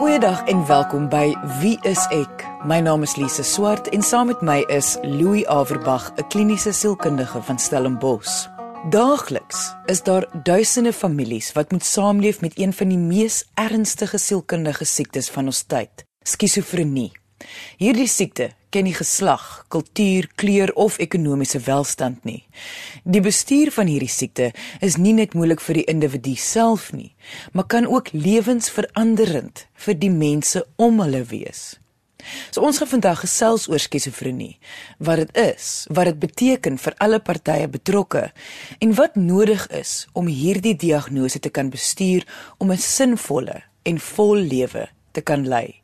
Goeiedag en welkom by Wie is ek? My naam is Lise Swart en saam met my is Louis Averbag, 'n kliniese sielkundige van Stellenbosch. Daagliks is daar duisende families wat moet saamleef met een van die mees ernstige sielkundige siektes van ons tyd, skizofrenie. Hierdie siekte ken nie geslag, kultuur, kleur of ekonomiese welstand nie. Die bestuur van hierdie siekte is nie net moeilik vir die individu self nie, maar kan ook lewensveranderend vir die mense om hulle wees. So ons gaan vandag gesels oor skizofrenie, wat dit is, wat dit beteken vir alle partye betrokke en wat nodig is om hierdie diagnose te kan bestuur om 'n sinvolle en vol lewe te kan lei.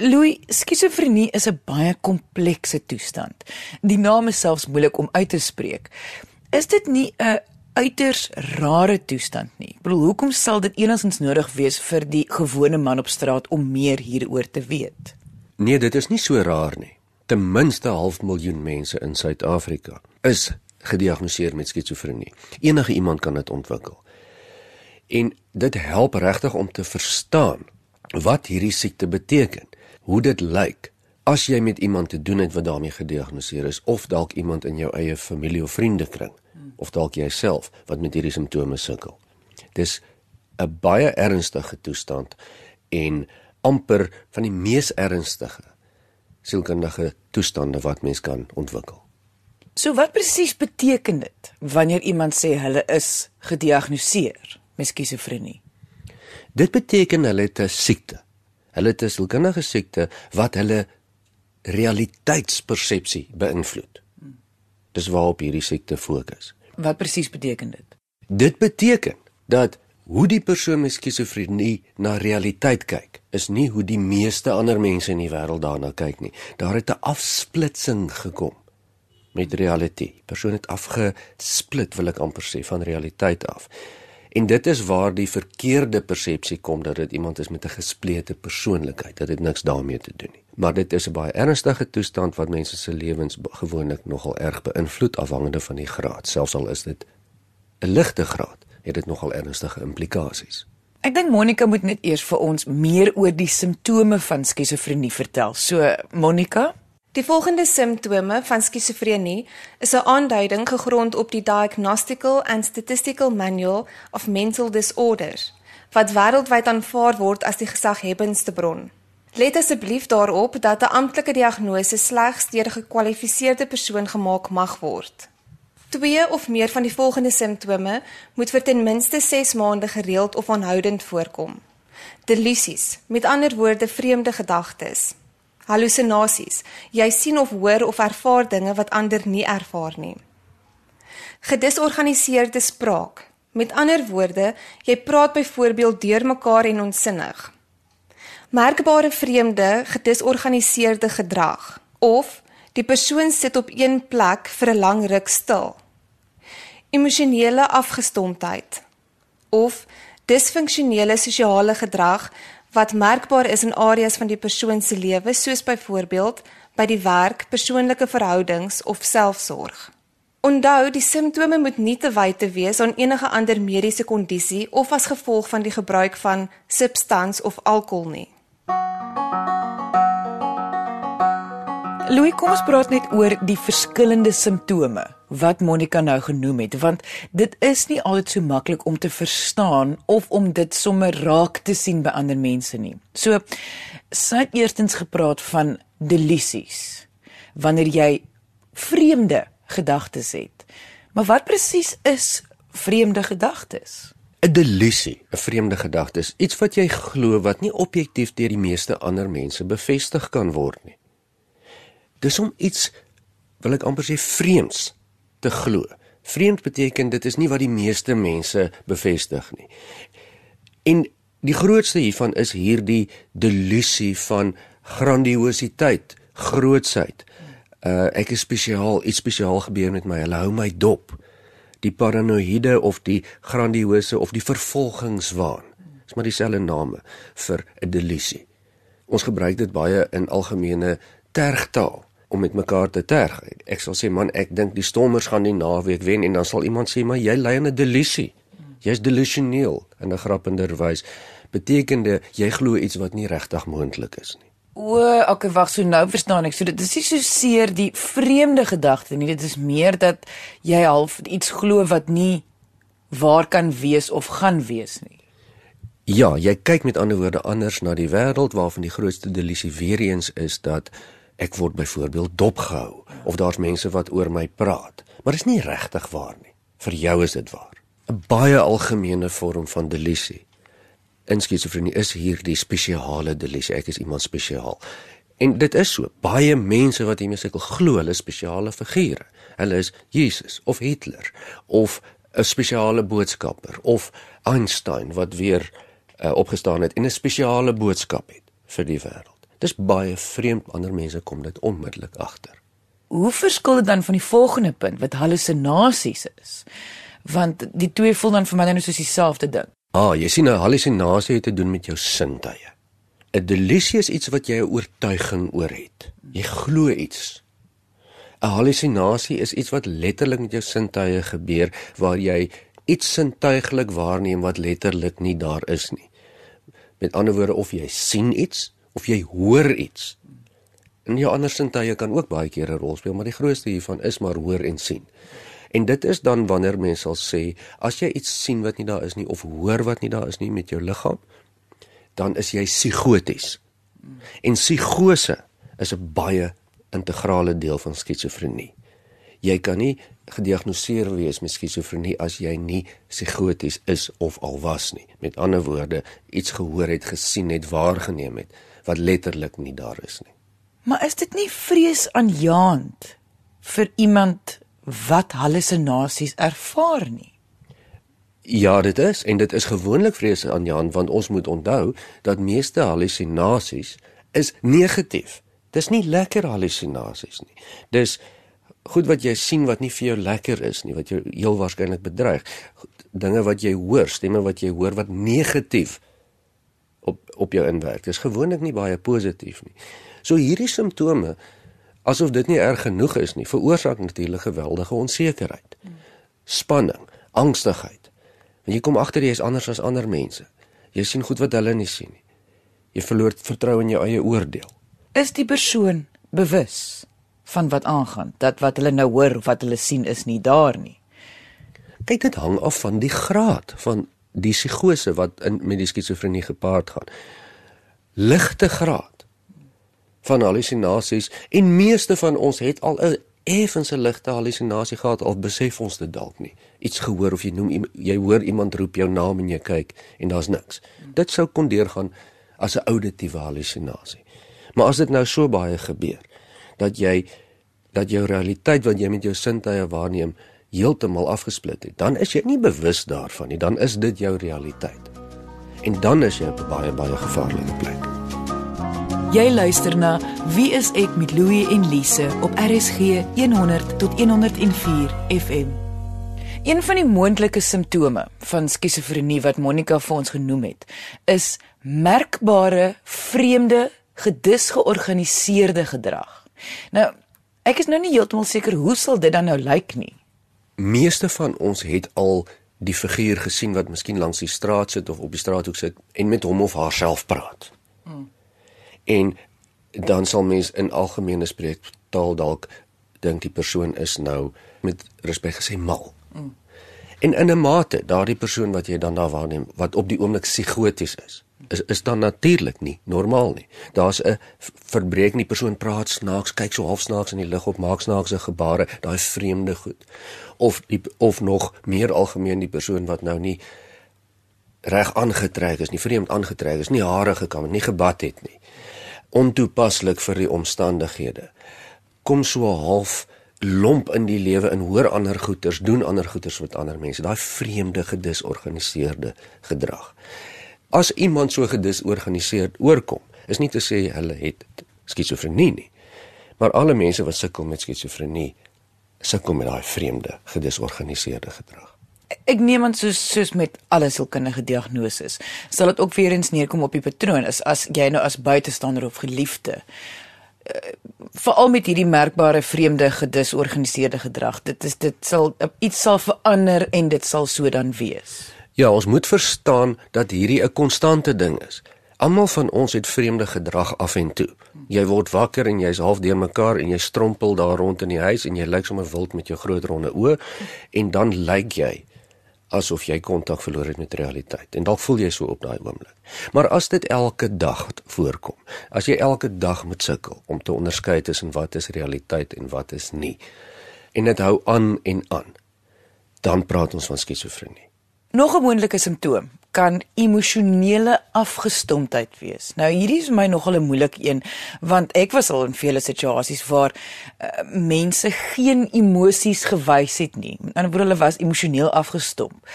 Louis, skizofrenie is 'n baie komplekse toestand. Die naam is selfs moeilik om uit te spreek. Is dit nie 'n uiters rare toestand nie? Ek bedoel, hoekom sal dit enigstens nodig wees vir die gewone man op straat om meer hieroor te weet? Nee, dit is nie so raar nie. Ten minste half miljoen mense in Suid-Afrika is gediagnoseer met skizofrenie. Enige iemand kan dit ontwikkel. En dit help regtig om te verstaan wat hierdie siekte beteken hoe dit lyk as jy met iemand te doen het wat daarmee gediagnoseer is of dalk iemand in jou eie familie of vriendekring of dalk jouself wat met hierdie simptome sukkel. Dis 'n baie ernstige toestand en amper van die mees ernstige sielkundige toestande wat mens kan ontwikkel. So wat presies beteken dit wanneer iemand sê hulle is gediagnoseer met skizofrenie? Dit beteken hulle het 'n siekte Hulle het 'n sielkundige siekte wat hulle realiteitspersepsie beïnvloed. Dis waarop hierdie siekte fokus. Wat presies beteken dit? Dit beteken dat hoe die persoon met skizofrenie na realiteit kyk, is nie hoe die meeste ander mense in die wêreld daarna kyk nie. Daar het 'n afsplitsing gekom met realiteit. Persoon het afgesplit, wil ek amper sê, van realiteit af. En dit is waar die verkeerde persepsie kom dat dit iemand is met 'n gesplete persoonlikheid, dat dit niks daarmee te doen nie. Maar dit is 'n baie ernstige toestand wat mense se lewens gewoonlik nogal erg beïnvloed afhangende van die graad. Selfs al is dit 'n ligte graad, het dit nogal ernstige implikasies. Ek dink Monica moet net eers vir ons meer oor die simptome van skizofrenie vertel. So Monica, Die volgende simptome van skizofrenie is 'n aanduiding gegrond op die Diagnostical and Statistical Manual of Mental Disorders wat wêreldwyd aanvaar word as die gesaghebendste bron. Let asseblief daarop dat 'n amptelike diagnose slegs deur 'n gekwalifiseerde persoon gemaak mag word. Twee of meer van die volgende simptome moet vir ten minste 6 maande gereeld of aanhoudend voorkom. Delusies, met ander woorde vreemde gedagtes Hallusinasies. Jy sien of hoor of ervaar dinge wat ander nie ervaar nie. Gedisorganiseerde spraak. Met ander woorde, jy praat byvoorbeeld deurmekaar en onsinnig. Merkbare vreemde, gedisorganiseerde gedrag of die persoon sit op een plek vir 'n lang ruk stil. Emosionele afgestomdheid of disfunksionele sosiale gedrag wat merkbaar is in areas van die persoon se lewe soos byvoorbeeld by die werk, persoonlike verhoudings of selfsorg. Onthou, die simptome moet nie te wyte wees aan enige ander mediese kondisie of as gevolg van die gebruik van substans of alkohol nie. Louis, kom ons praat net oor die verskillende simptome wat Monica nou genoem het want dit is nie altyd so maklik om te verstaan of om dit sommer raak te sien by ander mense nie. So sy het eerstens gepraat van delusies wanneer jy vreemde gedagtes het. Maar wat presies is vreemde gedagtes? 'n Delusie, 'n vreemde gedagte is iets wat jy glo wat nie objektief deur die meeste ander mense bevestig kan word nie. Dis om iets wil ek amper sê vreemds te glo. Vreemd beteken dit is nie wat die meeste mense bevestig nie. En die grootste hiervan is hierdie delusie van grandiositeit, grootsheid. Uh ek is spesiaal, iets spesiaal gebeur met my. Hulle hou my dop. Die paranoïde of die grandiose of die vervolgingswaan. Dis maar dieselfde name vir 'n delusie. Ons gebruik dit baie in algemene tergtaal om met mekaar te terg. Ek sal sê man, ek dink die Stormers gaan die naweek wen en dan sal iemand sê maar jy ly in 'n delusie. Jy's delusioneel in 'n grappender wys. betekende jy glo iets wat nie regtig moontlik is nie. O, okay, wag, so nou verstaan ek. So dit is nie so seer die vreemde gedagte nie. Dit is meer dat jy half iets glo wat nie waar kan wees of gaan wees nie. Ja, jy kyk met ander woorde anders na die wêreld waarvan die grootste delisie weer eens is dat ek word byvoorbeeld dopgehou of daar's mense wat oor my praat. Maar dit is nie regtig waar nie. Vir jou is dit waar. 'n Baie algemene vorm van delisie in skizofrenie is hier die spesiale delisie. Ek is iemand spesiaal. En dit is so. Baie mense wat hiermee sukkel glo hulle spesiale figure. Hulle is Jesus of Hitler of 'n spesiale boodskapper of Einstein wat weer uh, opgestaan het en 'n spesiale boodskap het vir die wêreld. Dis baie vreemd ander mense kom dit onmiddellik agter. Hoe verskil dit dan van die volgende punt wat hallusinasies is? Want die twee voel dan vir my nou soos dieselfde ding. Ah, jy sien 'n hallusinasie het te doen met jou sintuie. 'n Delisie is iets wat jy 'n oortuiging oor het. Jy glo iets. 'n Hallusinasie is iets wat letterlik met jou sintuie gebeur waar jy iets sintuiglik waarneem wat letterlik nie daar is nie. Met ander woorde of jy sien iets of jy hoor iets. En jou ander sintuie kan ook baie keer 'n rol speel, maar die grootste hiervan is maar hoor en sien. En dit is dan wanneer mense sal sê as jy iets sien wat nie daar is nie of hoor wat nie daar is nie met jou liggaam, dan is jy psigoties. En psigose is 'n baie integrale deel van skizofrenie. Jy kan nie gediagnoseer wees met skizofrenie as jy nie psigoties is of al was nie. Met ander woorde, iets gehoor het, gesien het, waargeneem het wat letterlik nie daar is nie. Maar is dit nie vreesaanjaend vir iemand wat hallusinasies ervaar nie. Ja, dit is en dit is gewoonlik vrese aan Jan want ons moet onthou dat meeste hallusinasies is negatief. Dis nie lekker hallusinasies nie. Dis goed wat jy sien wat nie vir jou lekker is nie, wat jou heel waarskynlik bedreig. Dinge wat jy hoor, stemme wat jy hoor wat negatief op jou inwerk. Dis gewoonlik nie baie positief nie. So hierdie simptome asof dit nie erg genoeg is nie, veroorsaak natuurlik geweldige onsekerheid. Spanning, angstigheid. Want jy kom agter jy is anders as ander mense. Jy sien goed wat hulle nie sien nie. Jy verloor vertroue in jou eie oordeel. Is die persoon bewus van wat aangaan? Dat wat hulle nou hoor of wat hulle sien is nie daar nie. Kyk dit hang af van die graad van die psigose wat in met die skizofrenie gepaard gaan. Ligte graad van hallusinasies en meeste van ons het al 'n effense ligte hallusinasie gehad of besef ons dit dalk nie. Iets gehoor of jy noem jy hoor iemand roep jou naam en jy kyk en daar's niks. Dit sou kon deurgaan as 'n auditiewe hallusinasie. Maar as dit nou so baie gebeur dat jy dat jou realiteit wat jy met jou sintuie waarneem heeltemal afgesplit het, dan is jy nie bewus daarvan nie, dan is dit jou realiteit. En dan is jy op 'n baie baie gevaarlike plek. Jy luister na Wie is ek met Louie en Lise op RSG 100 tot 104 FM. Een van die moontlike simptome van skizofrenie wat Monica vir ons genoem het, is merkbare vreemde gedisgeorganiseerde gedrag. Nou, ek is nou nie heeltemal seker hoe sal dit dan nou lyk nie. Meeste van ons het al die figuur gesien wat miskien langs die straat sit of op die straathoek sit en met hom of haarself praat. Hmm en dan sal mens in algemene spreektaal dalk dink die persoon is nou met respek gesê mal. Mm. En in 'n mate daardie persoon wat jy dan daar waarneem wat op die oomblik psigoties is, is is dan natuurlik nie normaal nie. Daar's 'n verbreek nie persoon praat snaaks, kyk so half snaaks in die lug op, maak snaakse gebare, daai vreemde goed. Of die of nog meer algemeen die persoon wat nou nie reg aangetrek is nie, vreemd aangetrek is, nie hare gekam het nie, gebad het nie ontoepaslik vir die omstandighede. Kom so half lomp in die lewe en hoor ander goeters, doen ander goeters met ander mense. Daai vreemde gedisorganiseerde gedrag. As iemand so gedisorganiseerd oorkom, is nie te sê hulle het skizofrenie nie. Maar alle mense wat sukkel met skizofrenie sukkel met daai vreemde gedisorganiseerde gedrag ek neem aan soos soos met alle sielkundige diagnoses sal dit ook weer eens neerkom op die patroon is as jy nou as buitestander of geliefde uh, veral met hierdie merkbare vreemde gedisorganiseerde gedrag dit is dit sal iets sal verander en dit sal so dan wees Ja, ons moet verstaan dat hierdie 'n konstante ding is. Almal van ons het vreemde gedrag af en toe. Jy word wakker en jy's half deur mekaar en jy strompel daar rond in die huis en jy lyk sommer wild met jou groot ronde oë en dan lyk jy asof jy kontak verloor het met realiteit en dalk voel jy so op daai oomblik. Maar as dit elke dag voorkom, as jy elke dag moet sukkel om te onderskei tussen wat is realiteit en wat is nie en dit hou aan en aan, dan praat ons van skizofrenie. Nog 'n moontlike simptoom kan emosionele afgestomdheid wees. Nou hierdie is vir my nogal 'n moeilike een want ek was al in vele situasies waar uh, mense geen emosies gewys het nie. Met ander woorde hulle was emosioneel afgestomp.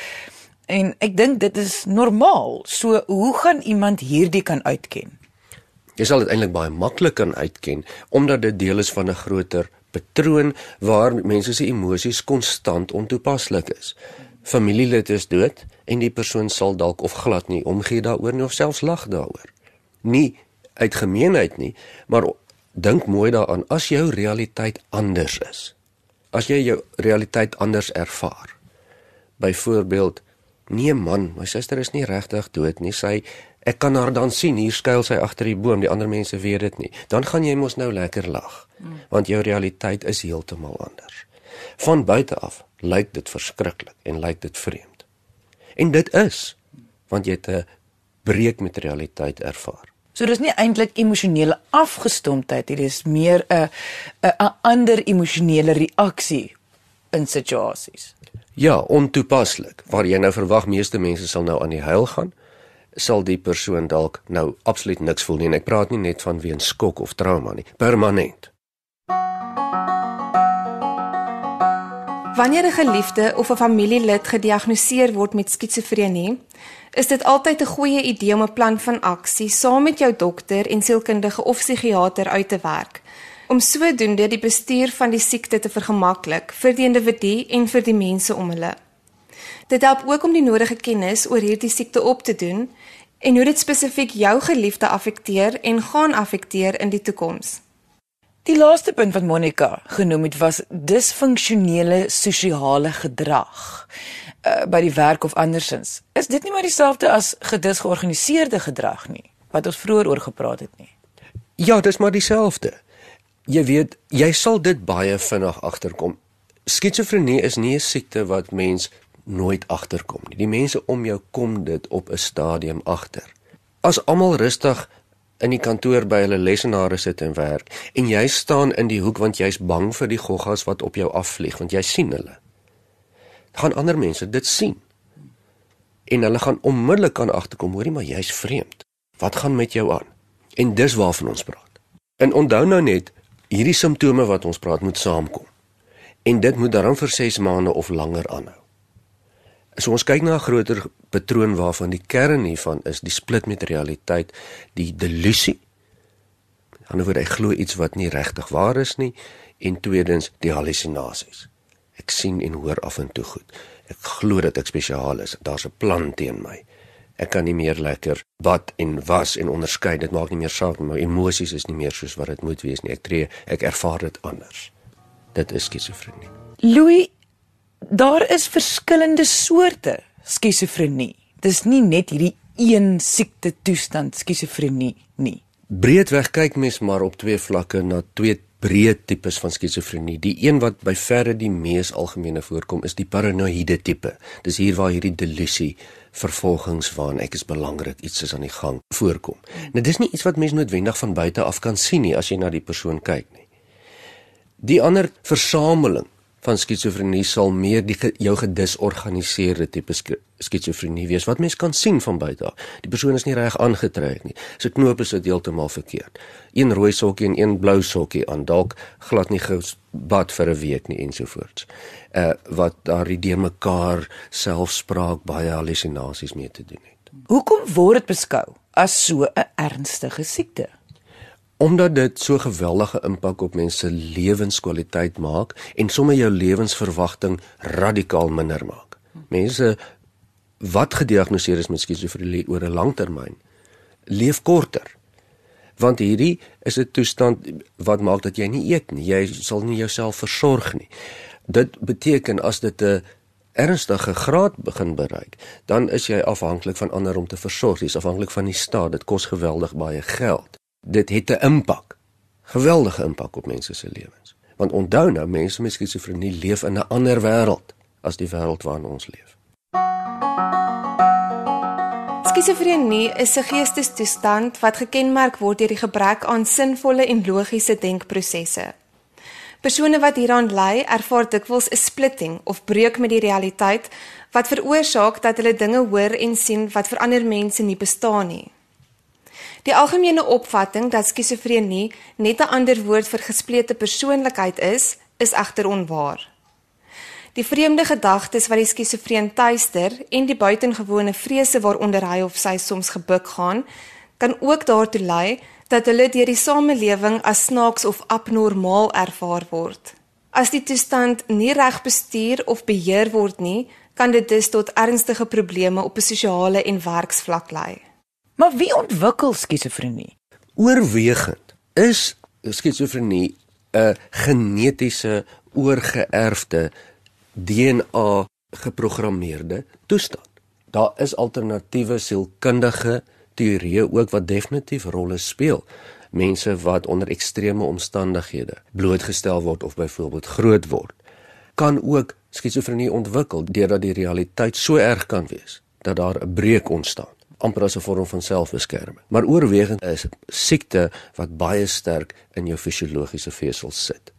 En ek dink dit is normaal. So hoe gaan iemand hierdie kan uitken? Jy sal dit eintlik baie maklik kan uitken omdat dit deel is van 'n groter patroon waar mense se emosies konstant ontoepaslik is familielid is dood en die persoon sal dalk of glad nie omgee daaroor nie of selfs lag daaroor. Nie uit gemeenheid nie, maar dink mooi daaraan as jou realiteit anders is. As jy jou realiteit anders ervaar. Byvoorbeeld, nee man, my suster is nie regtig dood nie. Sy ek kan haar dan sien hier skuil sy agter die boom, die ander mense weet dit nie. Dan gaan jy mos nou lekker lag, want jou realiteit is heeltemal anders. Van buite af lyk dit verskriklik en lyk dit vreemd. En dit is want jy het 'n breek met realiteit ervaar. So dis nie eintlik emosionele afgestomdheid, dit is meer 'n 'n ander emosionele reaksie in situasies. Ja, ontoepaslik. Waar jy nou verwag meeste mense sal nou aan die huil gaan, sal die persoon dalk nou absoluut niks voel nie. En ek praat nie net van weens skok of trauma nie, permanent. Wanneer 'n geliefde of 'n familielid gediagnoseer word met skizofrenie, is dit altyd 'n goeie idee om 'n plan van aksie saam met jou dokter en sielkundige of psigiater uit te werk om sodoende die bestuur van die siekte te vergemaklik vir die individu en vir die mense om hulle. Dit help ook om die nodige kennis oor hierdie siekte op te doen en hoe dit spesifiek jou geliefde affekteer en gaan affekteer in die toekoms. Die laaste punt wat Monica genoem het was disfunksionele sosiale gedrag uh, by die werk of andersins. Is dit nie maar dieselfde as gedisgeorganiseerde gedrag nie wat ons vroeër oor gepraat het nie? Ja, dis maar dieselfde. Jy weet, jy sal dit baie vinnig agterkom. Skizofrenie is nie 'n siekte wat mens nooit agterkom nie. Die mense om jou kom dit op 'n stadium agter. As almal rustig in die kantoor by hulle lesenare sit en werk en jy staan in die hoek want jy's bang vir die goggas wat op jou afvlieg want jy sien hulle. Gaan ander mense dit sien. En hulle gaan onmiddellik kan agterkom, hoorie maar jy's vreemd. Wat gaan met jou aan? En dis waarvan ons praat. En onthou nou net, hierdie simptome wat ons praat moet saamkom. En dit moet dan vir 6 maande of langer aanhou. So ons kyk na 'n groter patroon waarvan die kern hiervan is die split met realiteit, die delusie. Aan die ander word ek glo iets wat nie regtig waar is nie en tweedens die hallusinasies. Ek sien en hoor af en toe goed. Ek glo dat ek spesiaal is. Daar's 'n plan teen my. Ek kan nie meer lekker wat en was en onderskei. Dit maak nie meer saak nie. My emosies is nie meer soos wat dit moet wees nie. Ek tree, ek ervaar dit anders. Dit is skizofrenie. Louis Daar is verskillende soorte skizofrenie. Dis nie net hierdie een siekte toestand skizofrenie nie. Breedweg kyk mens maar op twee vlakke na twee breë tipes van skizofrenie. Die een wat by verre die mees algemene voorkom is die paranoïde tipe. Dis hier waar hierdie delusie vervolgingswaan ek is belangrik iets is aan die gang voorkom. Nou dis nie iets wat mens noodwendig van buite af kan sien nie as jy na die persoon kyk nie. Die ander versameling van skizofrenie sal meer die jou gedisorganiseerde tipe skizofrenie wees wat mens kan sien van buite af. Die persoon is nie reg aangetrek nie. Sy knope sit heeltemal verkeerd. Een rooi sokkie en een blou sokkie aan, dalk glad nie gebad vir 'n week nie ensovoorts. Uh wat daar die de mekaar selfspraak baie hallusinasies mee te doen het. Hoekom word dit beskou as so 'n ernstige siekte? Omdat dit so geweldige impak op mense se lewenskwaliteit maak en sommer jou lewensverwagting radikaal minder maak. Mense wat gediagnoseer is met skizofrenie oor 'n lang termyn leef korter. Want hierdie is 'n toestand wat maak dat jy nie eet nie. Jy sal nie jouself versorg nie. Dit beteken as dit 'n ernstige graad begin bereik, dan is jy afhanklik van ander om te versorg. Jy's afhanklik van die staat. Dit kos geweldig baie geld. Dit het 'n impak. Geweldige impak op mense se lewens. Want onthou nou, mense met skizofrenie leef in 'n ander wêreld as die wêreld waarin ons leef. Skizofrenie is 'n geestestoestand wat gekenmerk word deur die gebrek aan sinvolle en logiese denkprosesse. Persone wat hieraan ly, ervaar dikwels 'n splitting of breuk met die realiteit wat veroorsaak dat hulle dinge hoor en sien wat vir ander mense nie bestaan nie. Die algemene opvatting dat skizofrenie net 'n ander woord vir gesplete persoonlikheid is, is egter onwaar. Die vreemde gedagtes wat die skizofreen tuister en die buitengewone vrese waaronder hy of sy soms gebuk gaan, kan ook daartoe lei dat hulle deur die samelewing as snaaks of abnormaal ervaar word. As die toestand nie reg bestuur of beheer word nie, kan dit dus tot ernstige probleme op 'n sosiale en werksvlak lei. Maar wie ontwikkel skizofrenie? Oorwegend is skizofrenie 'n genetiese oorgeerfde DNA geprogrammeerde toestand. Daar is alternatiewe sielkundige teorieë ook wat definitief rolle speel. Mense wat onder ekstreme omstandighede blootgestel word of byvoorbeeld groot word, kan ook skizofrenie ontwikkel deurdat die realiteit so erg kan wees dat daar 'n breuk ontstaan amper as 'n vorm van selfbeskerming. Maar oorwegend is siekte wat baie sterk in jou fisiologiese vesels sit.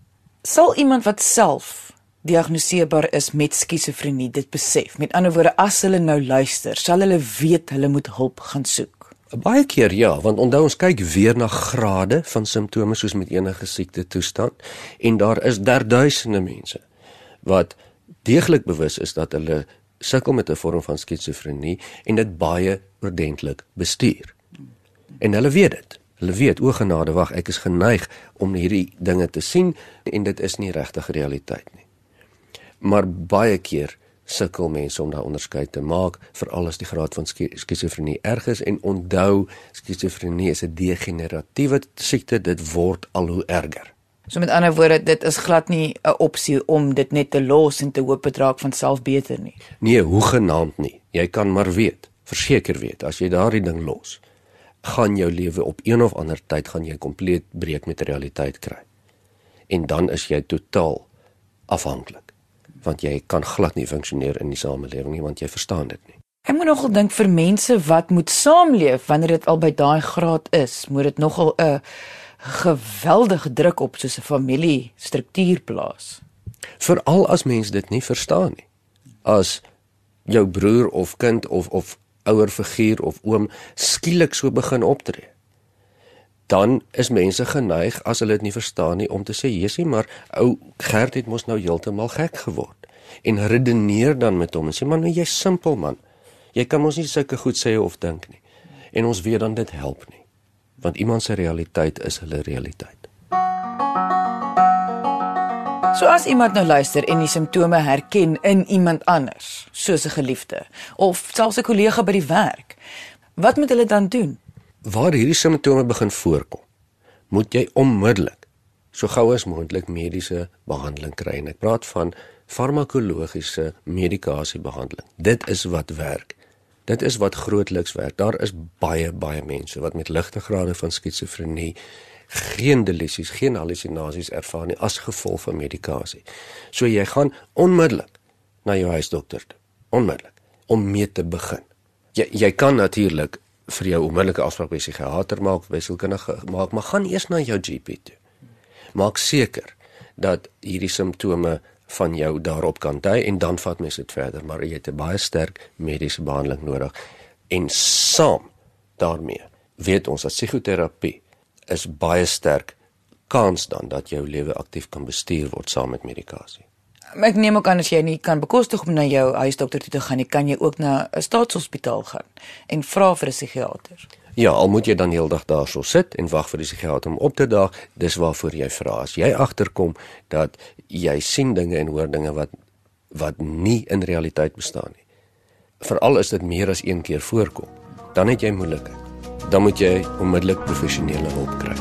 Sal iemand wat self diagnoseerbaar is met skizofrenie dit besef? Met ander woorde, as hulle nou luister, sal hulle weet hulle moet hulp gaan soek. Baie keer ja, want onthou ons kyk weer na grade van simptome soos met enige siekte toestand en daar is derduisende mense wat deeglik bewus is dat hulle sukkel met 'n vorm van skizofrenie en dit baie oordentlik bestuur. En hulle weet dit. Hulle weet o genade wag, ek is geneig om hierdie dinge te sien en dit is nie regtig realiteit nie. Maar baie keer sukkel mense om daai onderskeid te maak veral as die graad van skizofrenie erg is en onthou skizofrenie is 'n degeneratiewe siekte dit word al hoe erger. So met ander woorde dit is glad nie 'n opsie om dit net te los en te hoop dit raak van self beter nie. Nee, hoe genaamd nie. Jy kan maar weet, verseker weet as jy daardie ding los, gaan jou lewe op een of ander tyd gaan jy kompleet breek met realiteit kry. En dan is jy totaal afhanklik want jy kan glad nie funksioneer in die samelewing nie want jy verstaan dit nie. Ek moet nogal dink vir mense wat moet saamleef wanneer dit al by daai graad is, moet dit nogal 'n geweldige druk op soos 'n familie struktuur plaas. Veral as mense dit nie verstaan nie. As jou broer of kind of of ouer figuur of oom skielik so begin optree dan is mense geneig as hulle dit nie verstaan nie om te sê Jesusie maar ou Gert het mos nou heeltemal gek geword en redeneer dan met hom en sê man nou jy's simpel man jy kan mos nie sulke goed sê of dink nie en ons weet dan dit help nie want iemand se realiteit is hulle realiteit So as iemand nou luister en die simptome herken in iemand anders soos 'n geliefde of selfs 'n kollega by die werk wat moet hulle dan doen waar hierdie simptome begin voorkom, moet jy onmiddellik so gou as moontlik mediese behandeling kry. En ek praat van farmakologiese medikasiebehandeling. Dit is wat werk. Dit is wat grootliks werk. Daar is baie baie mense wat met ligte grade van skizofrenie geen delusies, geen halusinasies ervaar nie as gevolg van medikasie. So jy gaan onmiddellik na jou huisdokter toe. Onmiddellik om mee te begin. Jy jy kan natuurlik vir jou onmiddellike afspraak by 'n psigiater maak, by sielkundige maak, maar gaan eers na jou GP toe. Maak seker dat hierdie simptome van jou daarop kan dui en dan vat mens dit verder, maar jy het 'n baie sterk mediese behandeling nodig. En saam daarmee weet ons dat psigoterapie is baie sterk kans dan dat jou lewe aktief kan bestuur word saam met medikasie. Ek neem ook aan as jy nie kan bekostig om na jou huisdokter toe te gaan nie, kan jy ook na 'n staatshospitaal gaan en vra vir 'n psigiater. Ja, al moet jy dan heeldag daarso sit en wag vir die psigiater om op te daag, dis waarvoor jy vra. As jy agterkom dat jy sien dinge en hoor dinge wat wat nie in realiteit bestaan nie. Veral as dit meer as een keer voorkom, dan het jy moeilikheid. Dan moet jy onmiddellik professionele hulp kry.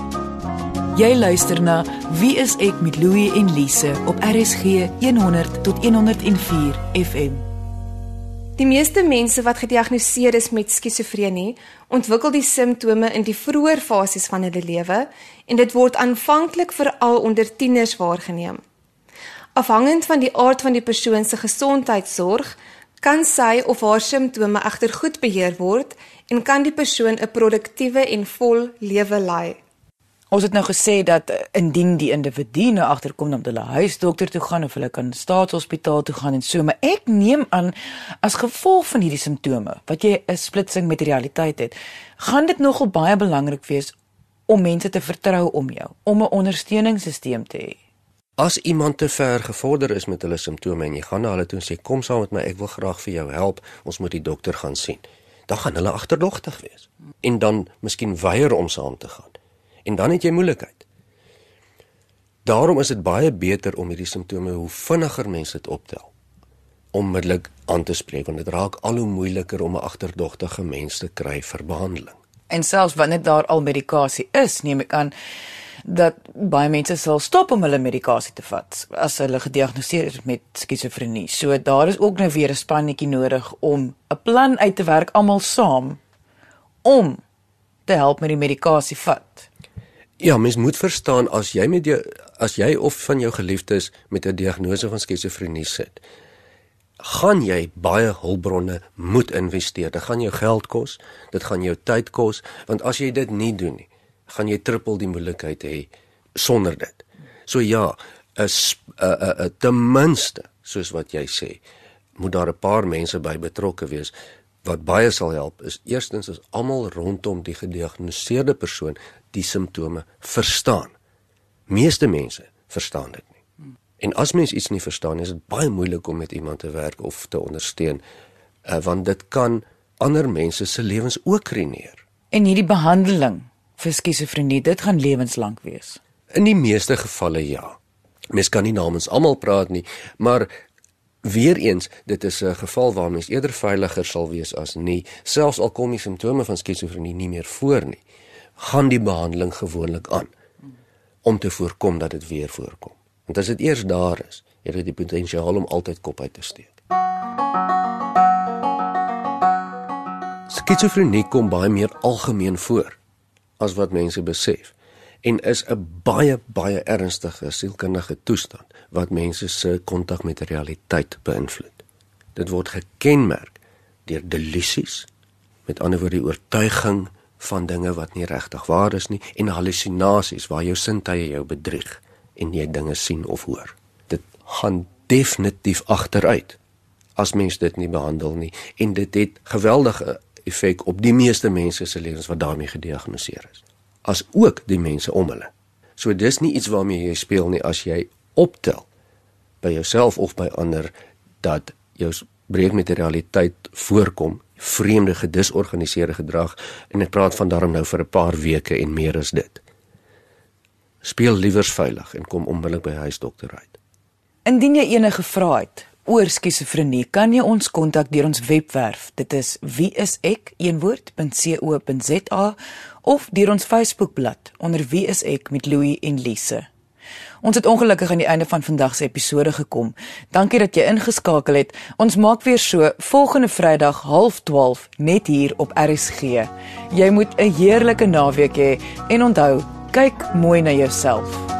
Jy luister na Wie is ek met Louie en Lise op RSG 100 tot 104 FM. Die meeste mense wat gediagnoseer is met skizofrenie, ontwikkel die simptome in die vroeë fases van hulle lewe en dit word aanvanklik veral onder tieners waargeneem. Afhangend van die aard van die persoon se gesondheidsorg, kan sy of haar simptome egter goed beheer word en kan die persoon 'n produktiewe en vol lewe lei. Ons het nou gesê dat eh, indien die individu nou agterkom om hulle huisdokter toe gaan of hulle kan staatshospitaal toe gaan en so, maar ek neem aan as gevolg van hierdie simptome wat jy 'n splitsing met realiteit het, gaan dit nogal baie belangrik wees om mense te vertrou om jou, om 'n ondersteuningssisteem te hê. As iemand te ver gevorder is met hulle simptome en jy gaan na hulle toe en sê kom saam met my, ek wil graag vir jou help, ons moet die dokter gaan sien. Dan gaan hulle agterdogtig wees en dan miskien weier om saam te gaan en dan het jy moeilikheid. Daarom is dit baie beter om hierdie simptome hoe vinniger mense dit optel onmiddellik aan te spreek want dit raak al hoe moeiliker om 'n agterdogtige mens te kry vir behandeling. En selfs wanneer daar al medikasie is, neem ek aan dat baie mense sal stop om hulle medikasie te vat as hulle gediagnoseer is met skizofrenie. So daar is ook nou weer 'n spannetjie nodig om 'n plan uit te werk almal saam om te help met die medikasie vat. Ja, mens moet verstaan as jy met jou as jy of van jou geliefdes met 'n diagnose van skizofrenie sit, gaan jy baie hulpbronne moet investeer. Dit gaan jou geld kos, dit gaan jou tyd kos, want as jy dit nie doen nie, gaan jy trippel die moeilikheid hê sonder dit. So ja, is 'n 'n ten minste, soos wat jy sê, moet daar 'n paar mense by betrokke wees wat baie sal help is eerstens is almal rondom die gediagnoseerde persoon die simptome verstaan. Meeste mense verstaan dit nie. En as mens iets nie verstaan, is dit baie moeilik om met iemand te werk of te ondersteun, uh, want dit kan ander mense se lewens ook ruïneer. En hierdie behandeling vir skizofrenie, dit gaan lewenslank wees. In die meeste gevalle ja. Mens kan nie namens almal praat nie, maar Weereens, dit is 'n geval waar mens eerder veiliger sal wees as nie, selfs al kom die simptome van skizofrenie nie meer voor nie, gaan die behandeling gewoonlik aan om te voorkom dat dit weer voorkom. Want as dit eers daar is, het dit die potensiaal om altyd kop uit te steek. Skizofrenie kom baie meer algemeen voor as wat mense besef en is 'n baie baie ernstige sielkundige toestand wat mense se kontak met realiteit beïnvloed. Dit word gekenmerk deur delusies, met ander woorde die oortuiging van dinge wat nie regtig waar is nie en halusinasies waar jou sintuie jou bedrieg en jy dinge sien of hoor. Dit gaan definitief agteruit as mens dit nie behandel nie en dit het geweldige effek op die meeste mense se lewens wat daarmee gediagnoseer is as ook die mense om hulle. So dis nie iets waarmee jy speel nie as jy optel by jouself of by ander dat jou breek met die realiteit voorkom, vreemde gedisorganiseerde gedrag en ek praat van daarom nou vir 'n paar weke en meer as dit. Speel liewers veilig en kom onmiddellik by huisdokter uit. Indien jy enige vrae het oor skizofrenie, kan jy ons kontak deur ons webwerf. Dit is wieisek.co.za of deur ons Facebookblad onder Wie is ek met Louie en Lise. Ons het ongelukkig aan die einde van vandag se episode gekom. Dankie dat jy ingeskakel het. Ons maak weer so volgende Vrydag 0.30 net hier op RSG. Jy moet 'n heerlike naweek hê en onthou, kyk mooi na jouself.